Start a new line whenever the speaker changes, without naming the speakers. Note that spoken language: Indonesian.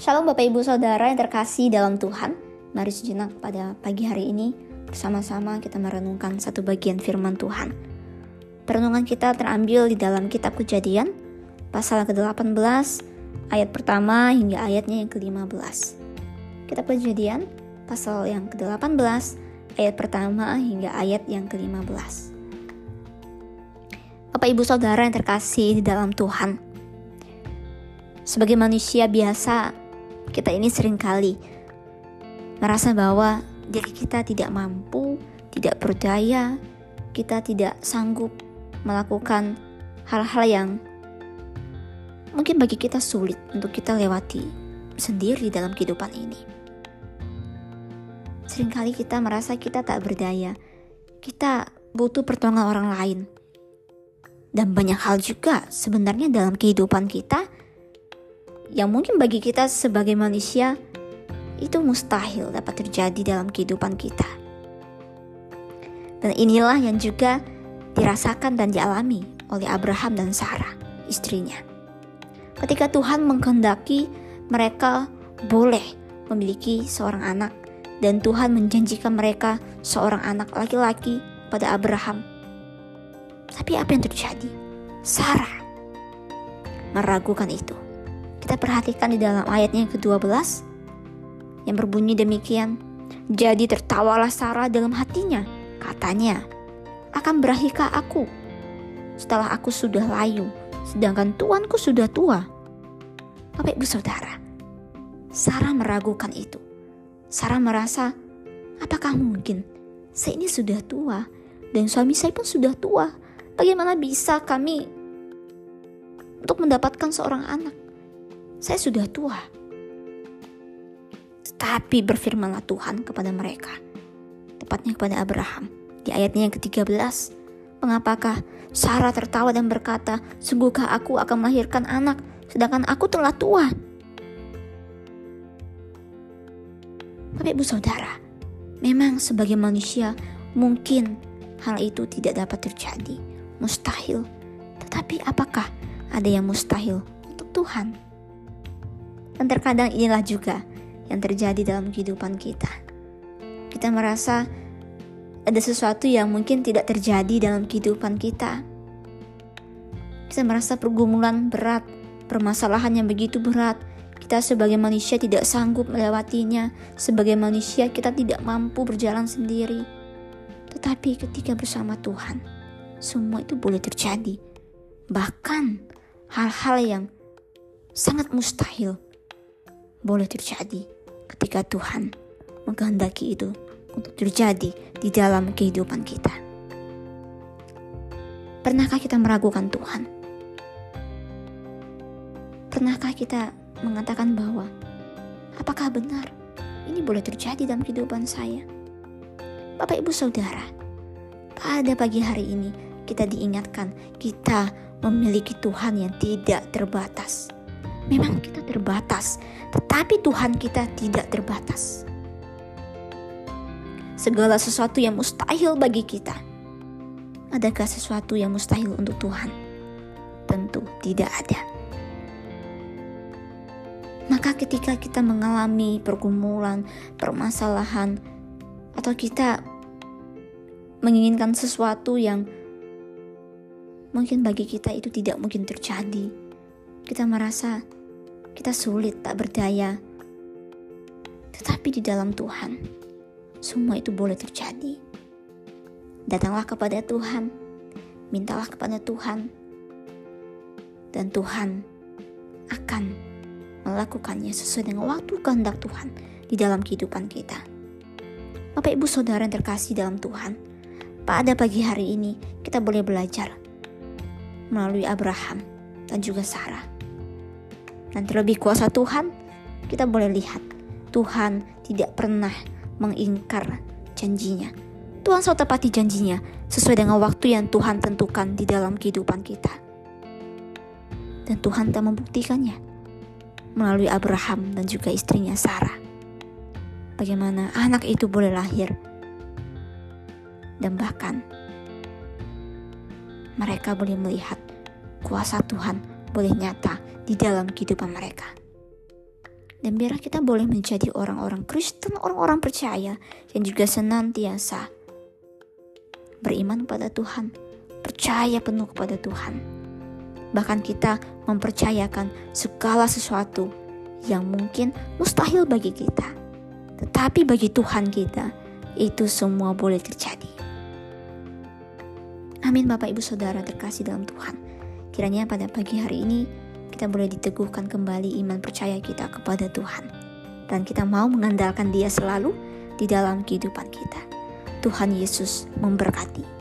Shalom Bapak Ibu Saudara yang terkasih dalam Tuhan. Mari sejenak pada pagi hari ini bersama-sama kita merenungkan satu bagian firman Tuhan. Perenungan kita terambil di dalam kitab Kejadian pasal ke-18 ayat pertama hingga ayatnya yang ke-15. Kitab Kejadian pasal yang ke-18 ayat pertama hingga ayat yang ke-15. Bapak Ibu Saudara yang terkasih di dalam Tuhan. Sebagai manusia biasa, kita ini sering kali merasa bahwa diri kita tidak mampu, tidak berdaya, kita tidak sanggup melakukan hal-hal yang mungkin bagi kita sulit untuk kita lewati sendiri dalam kehidupan ini. Seringkali kita merasa kita tak berdaya, kita butuh pertolongan orang lain. Dan banyak hal juga sebenarnya dalam kehidupan kita yang mungkin bagi kita sebagai manusia itu mustahil dapat terjadi dalam kehidupan kita. Dan inilah yang juga dirasakan dan dialami oleh Abraham dan Sarah, istrinya. Ketika Tuhan menghendaki mereka boleh memiliki seorang anak dan Tuhan menjanjikan mereka seorang anak laki-laki pada Abraham. Tapi apa yang terjadi? Sarah meragukan itu. Kita perhatikan di dalam ayatnya yang ke-12 yang berbunyi demikian. Jadi tertawalah Sarah dalam hatinya. Katanya, akan berakhirkah aku setelah aku sudah layu, sedangkan tuanku sudah tua? Bapak ibu saudara, Sarah meragukan itu. Sarah merasa, apakah mungkin saya ini sudah tua dan suami saya pun sudah tua? Bagaimana bisa kami untuk mendapatkan seorang anak? Saya sudah tua. Tetapi berfirmanlah Tuhan kepada mereka, tepatnya kepada Abraham. Di ayatnya yang ke-13, mengapakah Sarah tertawa dan berkata, sungguhkah aku akan melahirkan anak, sedangkan aku telah tua? Bapak ibu saudara, memang sebagai manusia mungkin hal itu tidak dapat terjadi, mustahil. Tetapi apakah ada yang mustahil untuk Tuhan? Dan terkadang inilah juga yang terjadi dalam kehidupan kita. Kita merasa ada sesuatu yang mungkin tidak terjadi dalam kehidupan kita. Kita merasa pergumulan berat, permasalahan yang begitu berat. Kita sebagai manusia tidak sanggup melewatinya. Sebagai manusia kita tidak mampu berjalan sendiri. Tetapi ketika bersama Tuhan, semua itu boleh terjadi. Bahkan hal-hal yang sangat mustahil boleh terjadi ketika Tuhan menghendaki itu untuk terjadi di dalam kehidupan kita. Pernahkah kita meragukan Tuhan? Pernahkah kita mengatakan bahwa apakah benar ini boleh terjadi dalam kehidupan saya? Bapak Ibu Saudara, pada pagi hari ini kita diingatkan kita memiliki Tuhan yang tidak terbatas Memang kita terbatas, tetapi Tuhan kita tidak terbatas. Segala sesuatu yang mustahil bagi kita. Adakah sesuatu yang mustahil untuk Tuhan? Tentu tidak ada. Maka ketika kita mengalami pergumulan, permasalahan, atau kita menginginkan sesuatu yang mungkin bagi kita itu tidak mungkin terjadi, kita merasa kita sulit, tak berdaya. Tetapi di dalam Tuhan, semua itu boleh terjadi. Datanglah kepada Tuhan, mintalah kepada Tuhan, dan Tuhan akan melakukannya sesuai dengan waktu kehendak Tuhan di dalam kehidupan kita. Bapak Ibu Saudara yang terkasih dalam Tuhan, pada pagi hari ini kita boleh belajar melalui Abraham dan juga Sarah dan terlebih kuasa Tuhan, kita boleh lihat Tuhan tidak pernah mengingkar janjinya. Tuhan selalu tepati janjinya sesuai dengan waktu yang Tuhan tentukan di dalam kehidupan kita. Dan Tuhan tak membuktikannya melalui Abraham dan juga istrinya Sarah. Bagaimana anak itu boleh lahir dan bahkan mereka boleh melihat kuasa Tuhan boleh nyata di dalam kehidupan mereka. Dan biarlah kita boleh menjadi orang-orang Kristen, orang-orang percaya yang juga senantiasa beriman kepada Tuhan, percaya penuh kepada Tuhan. Bahkan kita mempercayakan segala sesuatu yang mungkin mustahil bagi kita. Tetapi bagi Tuhan kita, itu semua boleh terjadi. Amin Bapak Ibu Saudara terkasih dalam Tuhan. Kiranya pada pagi hari ini kita boleh diteguhkan kembali iman percaya kita kepada Tuhan. Dan kita mau mengandalkan dia selalu di dalam kehidupan kita. Tuhan Yesus memberkati.